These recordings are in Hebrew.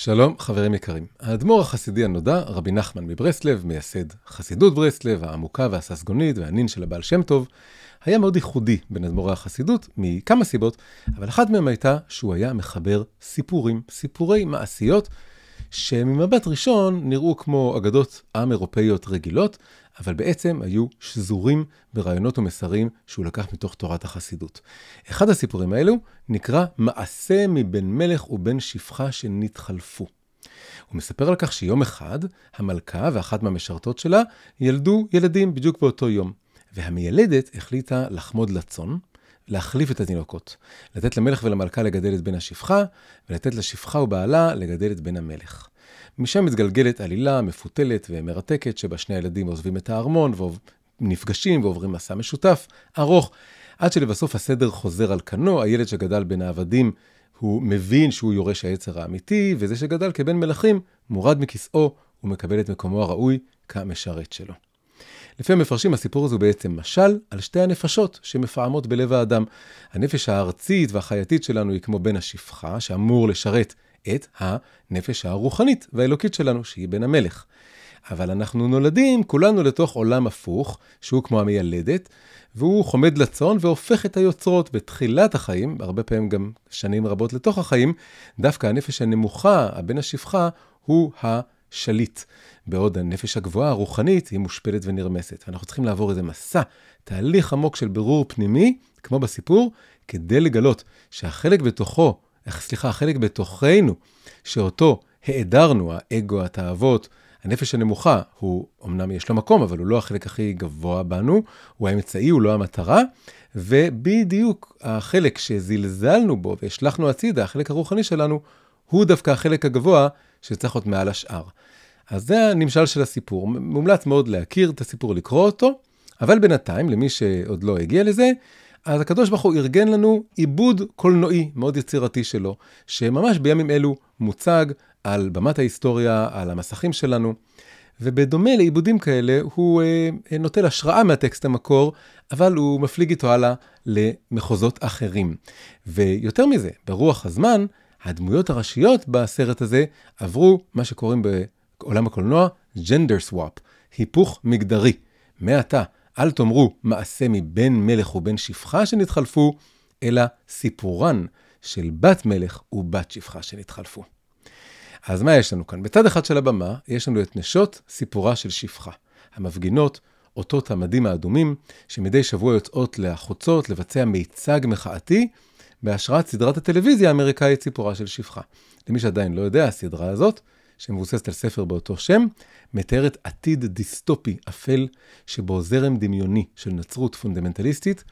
שלום, חברים יקרים. האדמו"ר החסידי הנודע, רבי נחמן מברסלב, מייסד חסידות ברסלב, העמוקה והססגונית והנין של הבעל שם טוב, היה מאוד ייחודי בין אדמו"רי החסידות, מכמה סיבות, אבל אחת מהן הייתה שהוא היה מחבר סיפורים, סיפורי מעשיות, שממבט ראשון נראו כמו אגדות עם אירופאיות רגילות, אבל בעצם היו שזורים ברעיונות ומסרים שהוא לקח מתוך תורת החסידות. אחד הסיפורים האלו נקרא מעשה מבן מלך ובן שפחה שנתחלפו. הוא מספר על כך שיום אחד המלכה ואחת מהמשרתות שלה ילדו ילדים בדיוק באותו יום. והמיילדת החליטה לחמוד לצאן, להחליף את התינוקות, לתת למלך ולמלכה לגדל את בן השפחה, ולתת לשפחה ובעלה לגדל את בן המלך. משם מתגלגלת עלילה מפותלת ומרתקת, שבה שני הילדים עוזבים את הארמון ונפגשים ועוברים מסע משותף, ארוך, עד שלבסוף הסדר חוזר על כנו, הילד שגדל בין העבדים הוא מבין שהוא יורש העצר האמיתי, וזה שגדל כבן מלכים מורד מכיסאו ומקבל את מקומו הראוי כמשרת שלו. לפי המפרשים, הסיפור הזה הוא בעצם משל על שתי הנפשות שמפעמות בלב האדם. הנפש הארצית והחייתית שלנו היא כמו בן השפחה, שאמור לשרת את הנפש הרוחנית והאלוקית שלנו, שהיא בן המלך. אבל אנחנו נולדים כולנו לתוך עולם הפוך, שהוא כמו המיילדת, והוא חומד לצון והופך את היוצרות בתחילת החיים, הרבה פעמים גם שנים רבות לתוך החיים, דווקא הנפש הנמוכה, הבן השפחה, הוא השליט. בעוד הנפש הגבוהה, הרוחנית, היא מושפלת ונרמסת. ואנחנו צריכים לעבור איזה מסע, תהליך עמוק של בירור פנימי, כמו בסיפור, כדי לגלות שהחלק בתוכו, סליחה, החלק בתוכנו, שאותו העדרנו, האגו, התאוות, הנפש הנמוכה, הוא, אמנם יש לו מקום, אבל הוא לא החלק הכי גבוה בנו, הוא האמצעי, הוא לא המטרה, ובדיוק החלק שזלזלנו בו והשלכנו הצידה, החלק הרוחני שלנו, הוא דווקא החלק הגבוה שצריך להיות מעל השאר. אז זה הנמשל של הסיפור. מומלץ מאוד להכיר את הסיפור, לקרוא אותו, אבל בינתיים, למי שעוד לא הגיע לזה, אז הקדוש ברוך הוא ארגן לנו עיבוד קולנועי מאוד יצירתי שלו, שממש בימים אלו מוצג על במת ההיסטוריה, על המסכים שלנו. ובדומה לעיבודים כאלה, הוא אה, נוטל השראה מהטקסט המקור, אבל הוא מפליג איתו הלאה למחוזות אחרים. ויותר מזה, ברוח הזמן, הדמויות הראשיות בסרט הזה עברו מה שקוראים בעולם הקולנוע gender swap, היפוך מגדרי. מעתה, אל תאמרו מעשה מבן מלך ובן שפחה שנתחלפו, אלא סיפורן של בת מלך ובת שפחה שנתחלפו. אז מה יש לנו כאן? בצד אחד של הבמה יש לנו את נשות סיפורה של שפחה, המפגינות אותות המדים האדומים, שמדי שבוע יוצאות לחוצות לבצע מיצג מחאתי בהשראת סדרת הטלוויזיה האמריקאית סיפורה של שפחה. למי שעדיין לא יודע, הסדרה הזאת, שמבוססת על ספר באותו שם, מתארת עתיד דיסטופי אפל, שבו זרם דמיוני של נצרות פונדמנטליסטית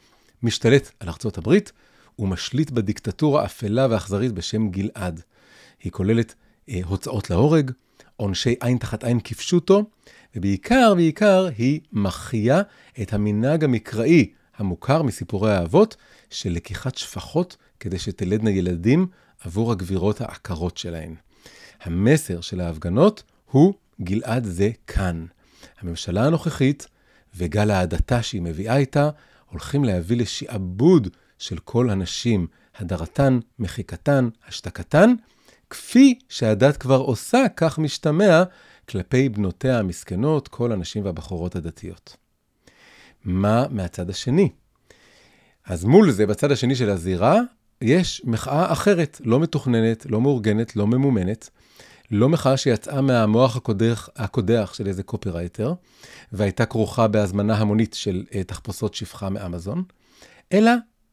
משתלט על ארצות הברית ומשליט בדיקטטורה אפלה ואכזרית בשם גלעד. היא כוללת אה, הוצאות להורג, עונשי עין תחת עין כפשוטו, ובעיקר, בעיקר, היא מחיה את המנהג המקראי המוכר מסיפורי האבות של לקיחת שפחות כדי שתלדנה ילדים עבור הגבירות העקרות שלהן. המסר של ההפגנות הוא גלעד זה כאן. הממשלה הנוכחית וגל ההדתה שהיא מביאה איתה הולכים להביא לשעבוד של כל הנשים, הדרתן, מחיקתן, השתקתן, כפי שהדת כבר עושה, כך משתמע, כלפי בנותיה המסכנות, כל הנשים והבחורות הדתיות. מה מהצד השני? אז מול זה, בצד השני של הזירה, יש מחאה אחרת, לא מתוכננת, לא מאורגנת, לא ממומנת, לא מחאה שיצאה מהמוח הקודח, הקודח של איזה קופירייטר, והייתה כרוכה בהזמנה המונית של uh, תחפושות שפחה מאמזון, אלא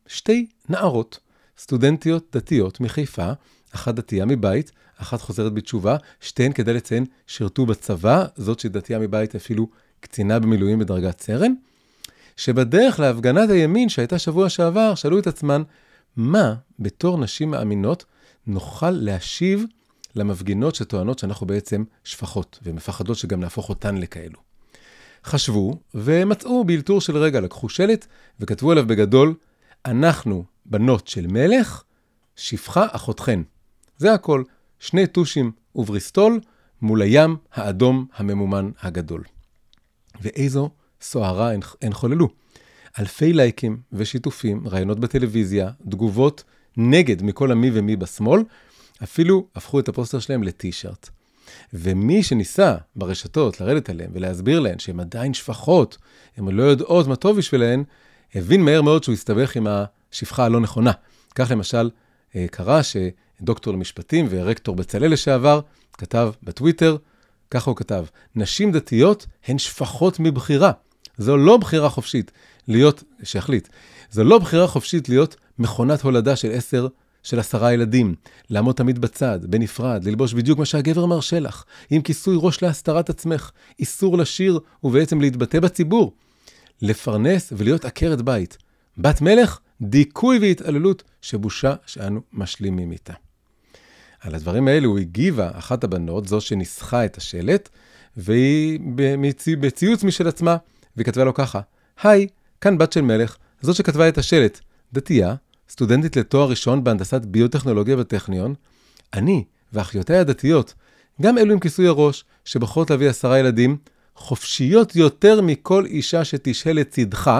שתי נערות, סטודנטיות דתיות מחיפה, אחת דתייה מבית, אחת חוזרת בתשובה, שתיהן, כדי לציין, שירתו בצבא, זאת שדתייה מבית אפילו קצינה במילואים בדרגת סרן, שבדרך להפגנת הימין שהייתה שבוע שעבר, שאלו את עצמן, מה בתור נשים מאמינות נוכל להשיב למפגינות שטוענות שאנחנו בעצם שפחות, ומפחדות שגם נהפוך אותן לכאלו. חשבו ומצאו באלתור של רגע, לקחו שלט וכתבו עליו בגדול, אנחנו בנות של מלך, שפחה אחותכן. זה הכל, שני טושים ובריסטול מול הים האדום הממומן הגדול. ואיזו סוערה הן, הן חוללו. אלפי לייקים ושיתופים, ראיונות בטלוויזיה, תגובות נגד מכל המי ומי בשמאל, אפילו הפכו את הפוסטר שלהם לטי-שירט. ומי שניסה ברשתות לרדת עליהם ולהסביר להן שהן עדיין שפחות, הן לא יודעות מה טוב בשבילהן, הבין מהר מאוד שהוא הסתבך עם השפחה הלא נכונה. כך למשל אה, קרה שדוקטור למשפטים ורקטור בצלאל לשעבר כתב בטוויטר, ככה הוא כתב, נשים דתיות הן שפחות מבחירה. זו לא בחירה חופשית להיות, שיחליט, זו לא בחירה חופשית להיות מכונת הולדה של עשר, של עשרה ילדים, לעמוד תמיד בצד, בנפרד, ללבוש בדיוק מה שהגבר מרשה לך, עם כיסוי ראש להסתרת עצמך, איסור לשיר ובעצם להתבטא בציבור, לפרנס ולהיות עקרת בית. בת מלך, דיכוי והתעללות שבושה שאנו משלימים איתה. על הדברים האלו הגיבה אחת הבנות, זו שניסחה את השלט, והיא בציוץ משל עצמה, והיא כתבה לו ככה, היי, כאן בת של מלך, זאת שכתבה את השלט, דתייה, סטודנטית לתואר ראשון בהנדסת ביוטכנולוגיה בטכניון, אני ואחיותיי הדתיות, גם אלו עם כיסוי הראש, שבוחרות להביא עשרה ילדים, חופשיות יותר מכל אישה שתשהה לצדך,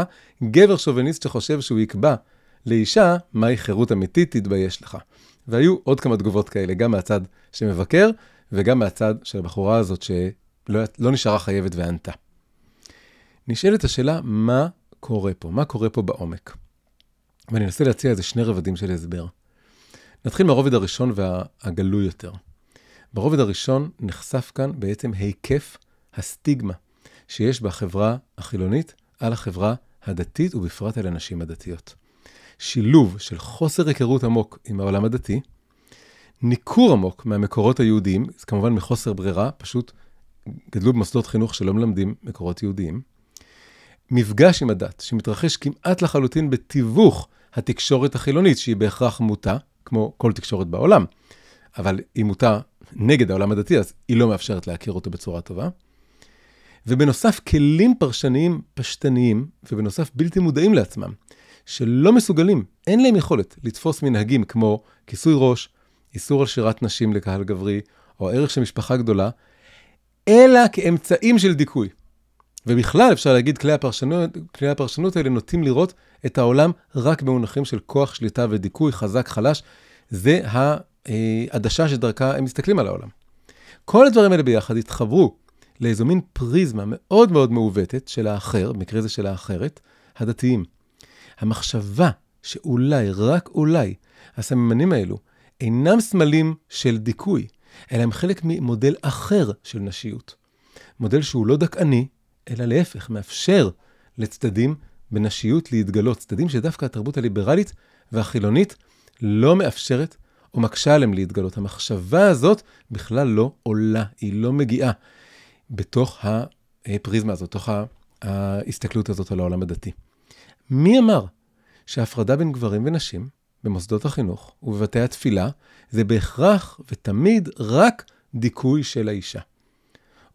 גבר שוביניסט שחושב שהוא יקבע לאישה מהי חירות אמיתית, תתבייש לך. והיו עוד כמה תגובות כאלה, גם מהצד שמבקר, וגם מהצד של הבחורה הזאת שלא לא נשארה חייבת וענתה. נשאלת השאלה, מה קורה פה? מה קורה פה בעומק? ואני אנסה להציע איזה שני רבדים של הסבר. נתחיל מהרובד הראשון והגלוי יותר. ברובד הראשון נחשף כאן בעצם היקף הסטיגמה שיש בחברה החילונית על החברה הדתית, ובפרט על הנשים הדתיות. שילוב של חוסר היכרות עמוק עם העולם הדתי, ניכור עמוק מהמקורות היהודיים, כמובן מחוסר ברירה, פשוט גדלו במוסדות חינוך שלא מלמדים מקורות יהודיים, מפגש עם הדת, שמתרחש כמעט לחלוטין בתיווך התקשורת החילונית, שהיא בהכרח מוטה, כמו כל תקשורת בעולם, אבל היא מוטה נגד העולם הדתי, אז היא לא מאפשרת להכיר אותו בצורה טובה. ובנוסף, כלים פרשניים פשטניים, ובנוסף בלתי מודעים לעצמם, שלא מסוגלים, אין להם יכולת לתפוס מנהגים כמו כיסוי ראש, איסור על שירת נשים לקהל גברי, או ערך של משפחה גדולה, אלא כאמצעים של דיכוי. ובכלל, אפשר להגיד, כלי הפרשנות, כלי הפרשנות האלה נוטים לראות את העולם רק במונחים של כוח, שליטה ודיכוי, חזק, חלש. זה העדשה שדרכה הם מסתכלים על העולם. כל הדברים האלה ביחד התחברו לאיזו מין פריזמה מאוד מאוד מעוותת של האחר, במקרה זה של האחרת, הדתיים. המחשבה שאולי, רק אולי, הסממנים האלו אינם סמלים של דיכוי, אלא הם חלק ממודל אחר של נשיות. מודל שהוא לא דכאני, אלא להפך, מאפשר לצדדים בנשיות להתגלות, צדדים שדווקא התרבות הליברלית והחילונית לא מאפשרת או מקשה עליהם להתגלות. המחשבה הזאת בכלל לא עולה, היא לא מגיעה בתוך הפריזמה הזאת, בתוך ההסתכלות הזאת על העולם הדתי. מי אמר שהפרדה בין גברים ונשים במוסדות החינוך ובבתי התפילה זה בהכרח ותמיד רק דיכוי של האישה?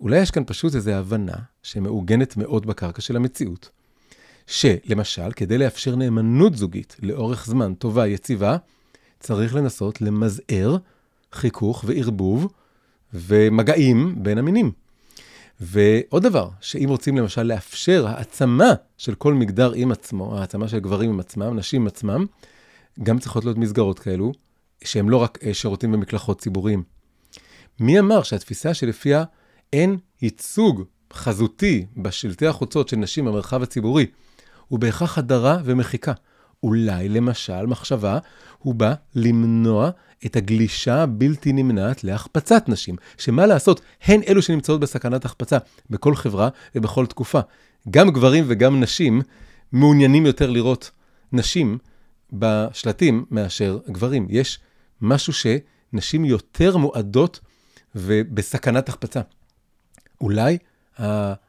אולי יש כאן פשוט איזו הבנה שמעוגנת מאוד בקרקע של המציאות, שלמשל, כדי לאפשר נאמנות זוגית לאורך זמן טובה, יציבה, צריך לנסות למזער חיכוך וערבוב ומגעים בין המינים. ועוד דבר, שאם רוצים למשל לאפשר העצמה של כל מגדר עם עצמו, העצמה של גברים עם עצמם, נשים עם עצמם, גם צריכות להיות מסגרות כאלו, שהן לא רק אה, שירותים ומקלחות ציבוריים. מי אמר שהתפיסה שלפיה אין ייצוג חזותי בשלטי החוצות של נשים במרחב הציבורי, הוא בהכרח הדרה ומחיקה. אולי, למשל, מחשבה, הוא בא למנוע את הגלישה הבלתי נמנעת להחפצת נשים, שמה לעשות, הן אלו שנמצאות בסכנת החפצה בכל חברה ובכל תקופה. גם גברים וגם נשים מעוניינים יותר לראות נשים בשלטים מאשר גברים. יש משהו שנשים יותר מועדות ובסכנת החפצה. אולי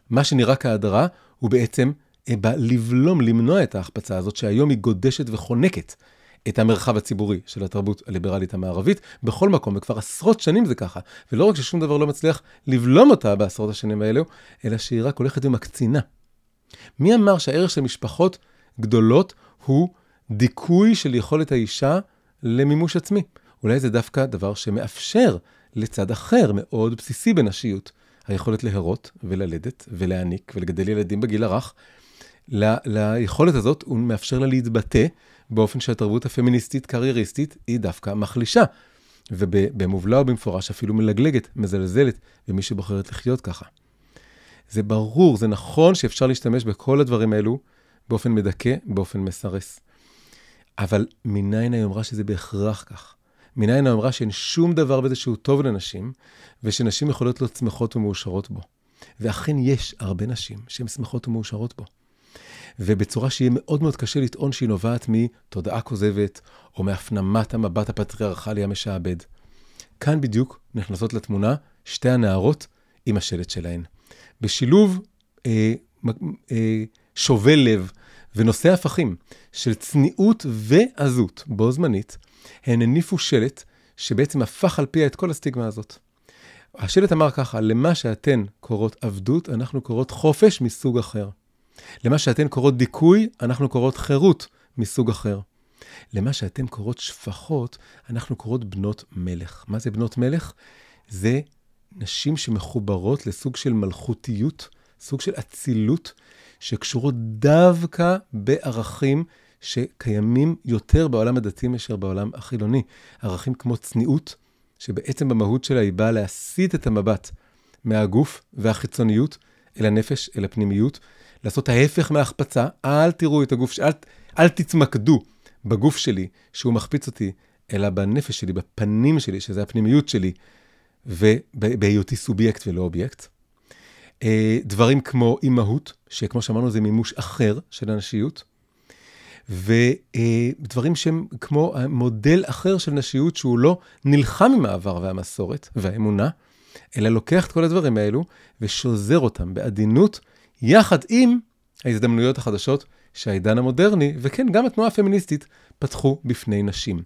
מה שנראה כהדרה הוא בעצם אה, בא לבלום, למנוע את ההחפצה הזאת, שהיום היא גודשת וחונקת את המרחב הציבורי של התרבות הליברלית המערבית בכל מקום, וכבר עשרות שנים זה ככה. ולא רק ששום דבר לא מצליח לבלום אותה בעשרות השנים האלו, אלא שהיא רק הולכת ומקצינה. מי אמר שהערך של משפחות גדולות הוא דיכוי של יכולת האישה למימוש עצמי? אולי זה דווקא דבר שמאפשר לצד אחר מאוד בסיסי בנשיות, היכולת להרות וללדת ולהעניק ולגדל ילדים בגיל הרך. ל- ליכולת הזאת הוא מאפשר לה להתבטא באופן שהתרבות הפמיניסטית קרייריסטית היא דווקא מחלישה. ובמובלע או במפורש אפילו מלגלגת, מזלזלת במי שבוחרת לחיות ככה. זה ברור, זה נכון שאפשר להשתמש בכל הדברים האלו באופן מדכא, באופן מסרס. אבל מניין האמרה שזה בהכרח כך? מניין האמרה שאין שום דבר בזה שהוא טוב לנשים, ושנשים יכולות להיות שמחות ומאושרות בו. ואכן יש הרבה נשים שהן שמחות ומאושרות בו. ובצורה שיהיה מאוד מאוד קשה לטעון שהיא נובעת מתודעה כוזבת, או מהפנמת המבט הפטריארכלי המשעבד. כאן בדיוק נכנסות לתמונה שתי הנערות עם השלט שלהן. בשילוב אה, אה, שובה לב ונושא הפכים של צניעות ועזות בו זמנית, הן הניפו שלט שבעצם הפך על פיה את כל הסטיגמה הזאת. השלט אמר ככה, למה שאתן קוראות עבדות, אנחנו קוראות חופש מסוג אחר. למה שאתן קוראות דיכוי, אנחנו קוראות חירות מסוג אחר. למה שאתן קוראות שפחות, אנחנו קוראות בנות מלך. מה זה בנות מלך? זה נשים שמחוברות לסוג של מלכותיות, סוג של אצילות, שקשורות דווקא בערכים שקיימים יותר בעולם הדתי מאשר בעולם החילוני. ערכים כמו צניעות, שבעצם במהות שלה היא באה להסיט את המבט מהגוף והחיצוניות אל הנפש, אל הפנימיות, לעשות ההפך מההחפצה, אל תראו את הגוף, אל, אל תתמקדו בגוף שלי, שהוא מחפיץ אותי, אלא בנפש שלי, בפנים שלי, שזה הפנימיות שלי, ובהיותי סובייקט ולא אובייקט. אה, דברים כמו אימהות, שכמו שאמרנו זה מימוש אחר של הנשיות, ודברים שהם כמו מודל אחר של נשיות שהוא לא נלחם עם העבר והמסורת והאמונה, אלא לוקח את כל הדברים האלו ושוזר אותם בעדינות, יחד עם ההזדמנויות החדשות שהעידן המודרני, וכן, גם התנועה הפמיניסטית, פתחו בפני נשים.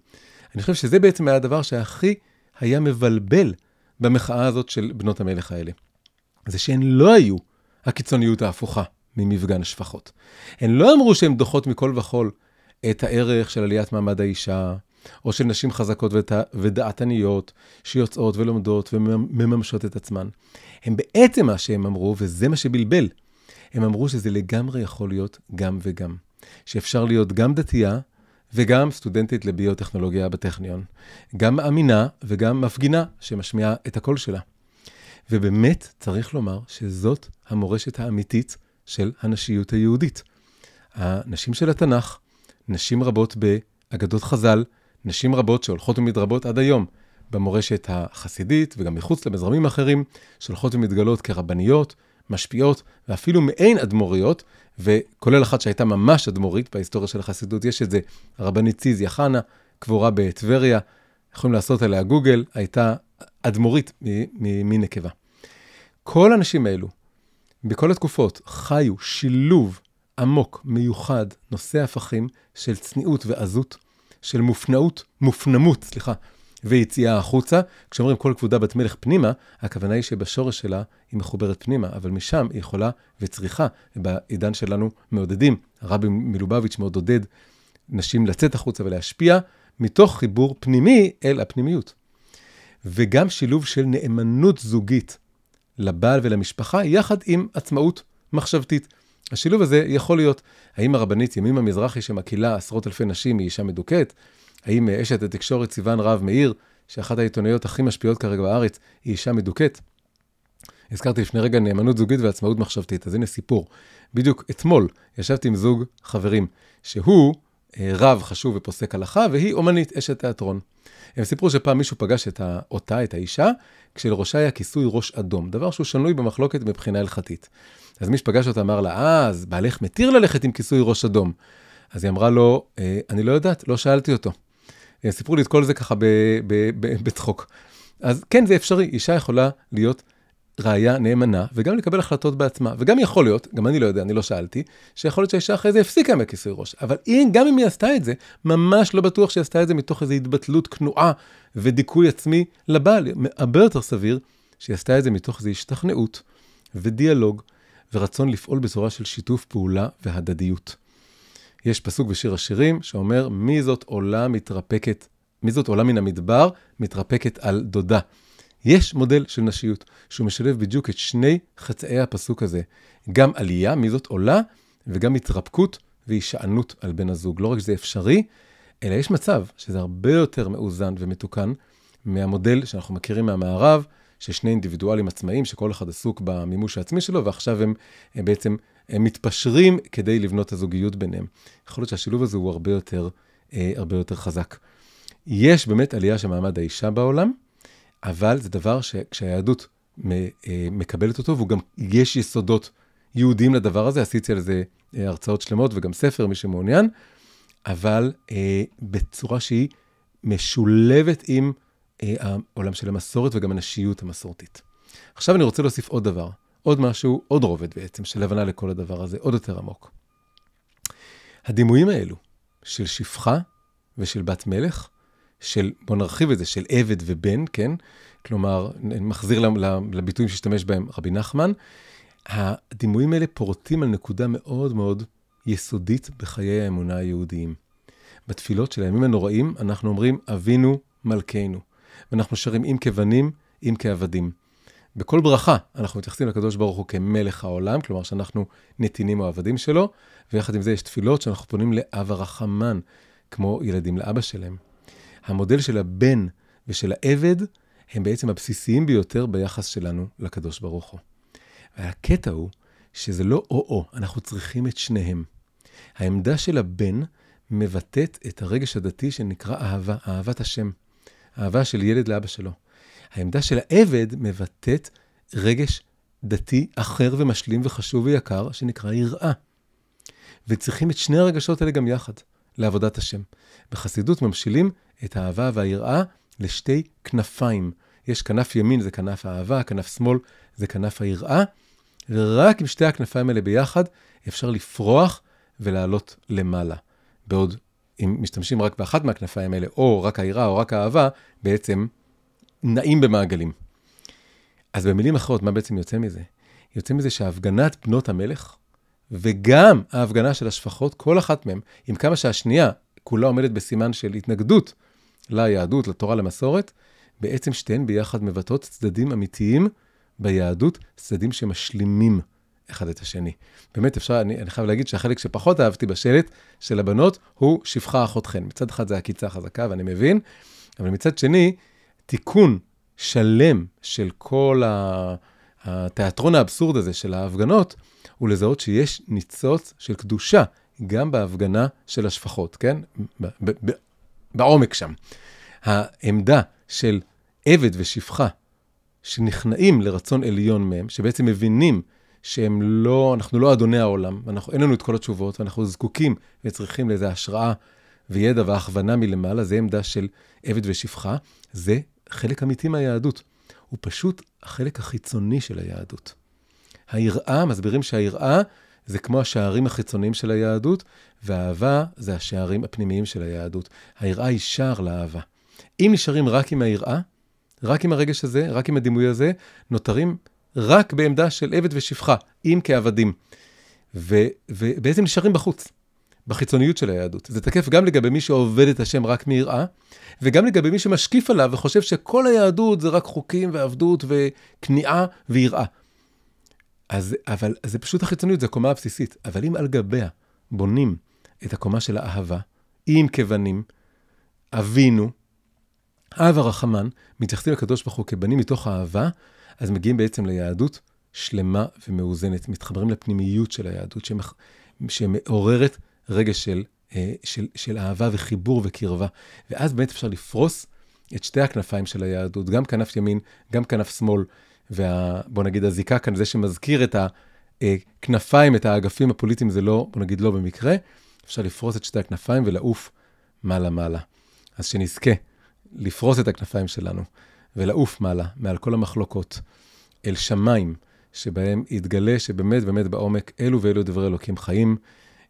אני חושב שזה בעצם היה הדבר שהכי היה מבלבל במחאה הזאת של בנות המלך האלה. זה שהן לא היו הקיצוניות ההפוכה ממפגן השפחות. הן לא אמרו שהן דוחות מכל וכול את הערך של עליית מעמד האישה, או של נשים חזקות ודעתניות, שיוצאות ולומדות ומממשות את עצמן. הם בעצם מה שהם אמרו, וזה מה שבלבל, הם אמרו שזה לגמרי יכול להיות גם וגם. שאפשר להיות גם דתייה וגם סטודנטית לביוטכנולוגיה בטכניון. גם מאמינה וגם מפגינה שמשמיעה את הקול שלה. ובאמת צריך לומר שזאת המורשת האמיתית של הנשיות היהודית. הנשים של התנ"ך, נשים רבות באגדות חז"ל, נשים רבות שהולכות ומתרבות עד היום במורשת החסידית וגם מחוץ למזרמים אחרים, שהולכות ומתגלות כרבניות, משפיעות ואפילו מעין אדמו"ריות, וכולל אחת שהייתה ממש אדמו"רית בהיסטוריה של החסידות, יש את זה, הרבנית ציזיה חנה, קבורה בטבריה, יכולים לעשות עליה גוגל, הייתה אדמו"רית מנקבה. כל האנשים האלו, בכל התקופות, חיו שילוב עמוק, מיוחד, נושא הפכים של צניעות ועזות, של מופנאות, מופנמות, סליחה, ויציאה החוצה. כשאומרים כל כבודה בת מלך פנימה, הכוונה היא שבשורש שלה היא מחוברת פנימה, אבל משם היא יכולה וצריכה, בעידן שלנו מעודדים, הרבי מלובביץ' מאוד עודד נשים לצאת החוצה ולהשפיע, מתוך חיבור פנימי אל הפנימיות. וגם שילוב של נאמנות זוגית לבעל ולמשפחה, יחד עם עצמאות מחשבתית. השילוב הזה יכול להיות, האם הרבנית ימימה מזרחי שמקהילה עשרות אלפי נשים היא אישה מדוכאת? האם אשת התקשורת סיוון רהב מאיר, שאחת העיתונאיות הכי משפיעות כרגע בארץ, היא אישה מדוכאת? הזכרתי לפני רגע נאמנות זוגית ועצמאות מחשבתית, אז הנה סיפור. בדיוק אתמול ישבתי עם זוג חברים, שהוא אה, רב חשוב ופוסק הלכה, והיא אומנית, אשת תיאטרון. הם סיפרו שפעם מישהו פגש את אותה, את האישה, כשלראשה היה כיסוי ראש אדום, דבר שהוא שנוי במחלוקת מבחינה הלכתית. אז מי שפגש אותה אמר לה, אה, אז בעלך מתיר ללכת עם כיסוי ראש אדום. אז היא אמרה לו, אה, אני לא יודעת, לא שאלתי אותו. אה, סיפרו לי את כל זה ככה בצחוק. אז כן, זה אפשרי, אישה יכולה להיות ראיה נאמנה, וגם לקבל החלטות בעצמה. וגם יכול להיות, גם אני לא יודע, אני לא שאלתי, שיכול להיות שהאישה אחרי זה הפסיקה מכיסוי ראש. אבל אם, גם אם היא עשתה את זה, ממש לא בטוח שהיא עשתה את זה מתוך איזו התבטלות כנועה ודיכוי עצמי לבעל. הרבה יותר סביר שהיא עשתה את זה מתוך איזו השתכנעות ודיאלוג ורצון לפעול בצורה של שיתוף פעולה והדדיות. יש פסוק בשיר השירים שאומר, מי זאת עולה מתרפקת, מי זאת עולה מן המדבר, מתרפקת על דודה. יש מודל של נשיות, שהוא משלב בדיוק את שני חצאי הפסוק הזה, גם עלייה, מי זאת עולה, וגם התרפקות והישענות על בן הזוג. לא רק שזה אפשרי, אלא יש מצב שזה הרבה יותר מאוזן ומתוקן, מהמודל שאנחנו מכירים מהמערב, ששני אינדיבידואלים עצמאיים, שכל אחד עסוק במימוש העצמי שלו, ועכשיו הם, הם בעצם הם מתפשרים כדי לבנות את הזוגיות ביניהם. יכול להיות שהשילוב הזה הוא הרבה יותר, אה, הרבה יותר חזק. יש באמת עלייה של מעמד האישה בעולם, אבל זה דבר שכשהיהדות אה, מקבלת אותו, והוא גם, יש יסודות יהודיים לדבר הזה, עשיתי על זה אה, הרצאות שלמות וגם ספר, מי שמעוניין, אבל אה, בצורה שהיא משולבת עם אה, העולם של המסורת וגם הנשיות המסורתית. עכשיו אני רוצה להוסיף עוד דבר, עוד משהו, עוד רובד בעצם, של הבנה לכל הדבר הזה, עוד יותר עמוק. הדימויים האלו של שפחה ושל בת מלך, של, בואו נרחיב את זה, של עבד ובן, כן? כלומר, מחזיר לביטויים שהשתמש בהם רבי נחמן, הדימויים האלה פורטים על נקודה מאוד מאוד יסודית בחיי האמונה היהודיים. בתפילות של הימים הנוראים אנחנו אומרים, אבינו מלכנו. ואנחנו שרים אם כבנים, אם כעבדים. בכל ברכה אנחנו מתייחסים לקדוש ברוך הוא כמלך העולם, כלומר שאנחנו נתינים או עבדים שלו, ויחד עם זה יש תפילות שאנחנו פונים לאב הרחמן, כמו ילדים לאבא שלהם. המודל של הבן ושל העבד הם בעצם הבסיסיים ביותר ביחס שלנו לקדוש ברוך הוא. והקטע הוא שזה לא או-או, אנחנו צריכים את שניהם. העמדה של הבן מבטאת את הרגש הדתי שנקרא אהבה, אהבת השם. אהבה של ילד לאבא שלו. העמדה של העבד מבטאת רגש דתי אחר ומשלים וחשוב ויקר, שנקרא יראה. וצריכים את שני הרגשות האלה גם יחד, לעבודת השם. בחסידות ממשילים את האהבה והיראה לשתי כנפיים. יש כנף ימין, זה כנף האהבה, כנף שמאל, זה כנף היראה, ורק עם שתי הכנפיים האלה ביחד אפשר לפרוח ולעלות למעלה. בעוד אם משתמשים רק באחת מהכנפיים האלה, או רק היראה או רק האהבה, בעצם נעים במעגלים. אז במילים אחרות, מה בעצם יוצא מזה? יוצא מזה שהפגנת בנות המלך, וגם ההפגנה של השפחות, כל אחת מהן, עם כמה שהשנייה כולה עומדת בסימן של התנגדות ליהדות, לתורה, למסורת, בעצם שתיהן ביחד מבטאות צדדים אמיתיים ביהדות, צדדים שמשלימים אחד את השני. באמת אפשר, אני, אני חייב להגיד שהחלק שפחות אהבתי בשלט של הבנות הוא שפחה אחותכן. מצד אחד זה עקיצה חזקה ואני מבין, אבל מצד שני, תיקון שלם של כל התיאטרון האבסורד הזה של ההפגנות, הוא לזהות שיש ניצוץ של קדושה גם בהפגנה של השפחות, כן? בעומק שם. העמדה של עבד ושפחה שנכנעים לרצון עליון מהם, שבעצם מבינים שהם לא, אנחנו לא אדוני העולם, ואנחנו, אין לנו את כל התשובות, ואנחנו זקוקים וצריכים לאיזו השראה וידע והכוונה מלמעלה, זה עמדה של עבד ושפחה, זה חלק אמיתי מהיהדות. הוא פשוט החלק החיצוני של היהדות. היראה, מסבירים שהיראה זה כמו השערים החיצוניים של היהדות, והאהבה זה השערים הפנימיים של היהדות. היראה היא שער לאהבה. אם נשארים רק עם היראה, רק עם הרגש הזה, רק עם הדימוי הזה, נותרים רק בעמדה של עבד ושפחה, אם כעבדים. ו, ובעצם נשארים בחוץ, בחיצוניות של היהדות. זה תקף גם לגבי מי שעובד את השם רק מיראה, וגם לגבי מי שמשקיף עליו וחושב שכל היהדות זה רק חוקים ועבדות וכניעה ויראה. אז, אבל אז זה פשוט החיצוניות, זו הקומה הבסיסית. אבל אם על גביה בונים את הקומה של האהבה, אם כבנים, אבינו, אב הרחמן, מתייחסים לקדוש ברוך הוא כבנים מתוך אהבה, אז מגיעים בעצם ליהדות שלמה ומאוזנת, מתחברים לפנימיות של היהדות. שמעוררת רגש של, אה, של, של אהבה וחיבור וקרבה. ואז באמת אפשר לפרוס את שתי הכנפיים של היהדות, גם כנף ימין, גם כנף שמאל, ובוא נגיד הזיקה כאן, זה שמזכיר את הכנפיים, את האגפים הפוליטיים, זה לא, בוא נגיד לא במקרה, אפשר לפרוס את שתי הכנפיים ולעוף מעלה-מעלה. אז שנזכה לפרוס את הכנפיים שלנו ולעוף מעלה, מעל כל המחלוקות, אל שמיים, שבהם יתגלה שבאמת באמת בעומק אלו ואלו דברי אלוקים חיים.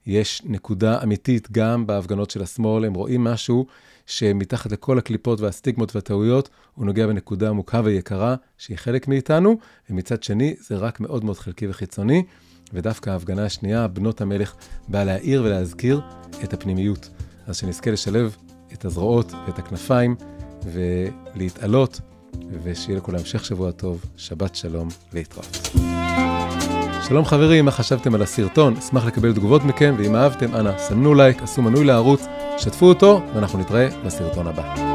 יש נקודה אמיתית גם בהפגנות של השמאל, הם רואים משהו שמתחת לכל הקליפות והסטיגמות והטעויות, הוא נוגע בנקודה עמוקה ויקרה, שהיא חלק מאיתנו, ומצד שני, זה רק מאוד מאוד חלקי וחיצוני, ודווקא ההפגנה השנייה, בנות המלך, באה להעיר ולהזכיר את הפנימיות. אז שנזכה לשלב את הזרועות ואת הכנפיים, ולהתעלות ושיהיה לכולם המשך שבוע טוב, שבת שלום להתראות. שלום חברים, מה חשבתם על הסרטון? אשמח לקבל תגובות מכם, ואם אהבתם, אנא, סמנו לייק, עשו מנוי לערוץ, שתפו אותו, ואנחנו נתראה בסרטון הבא.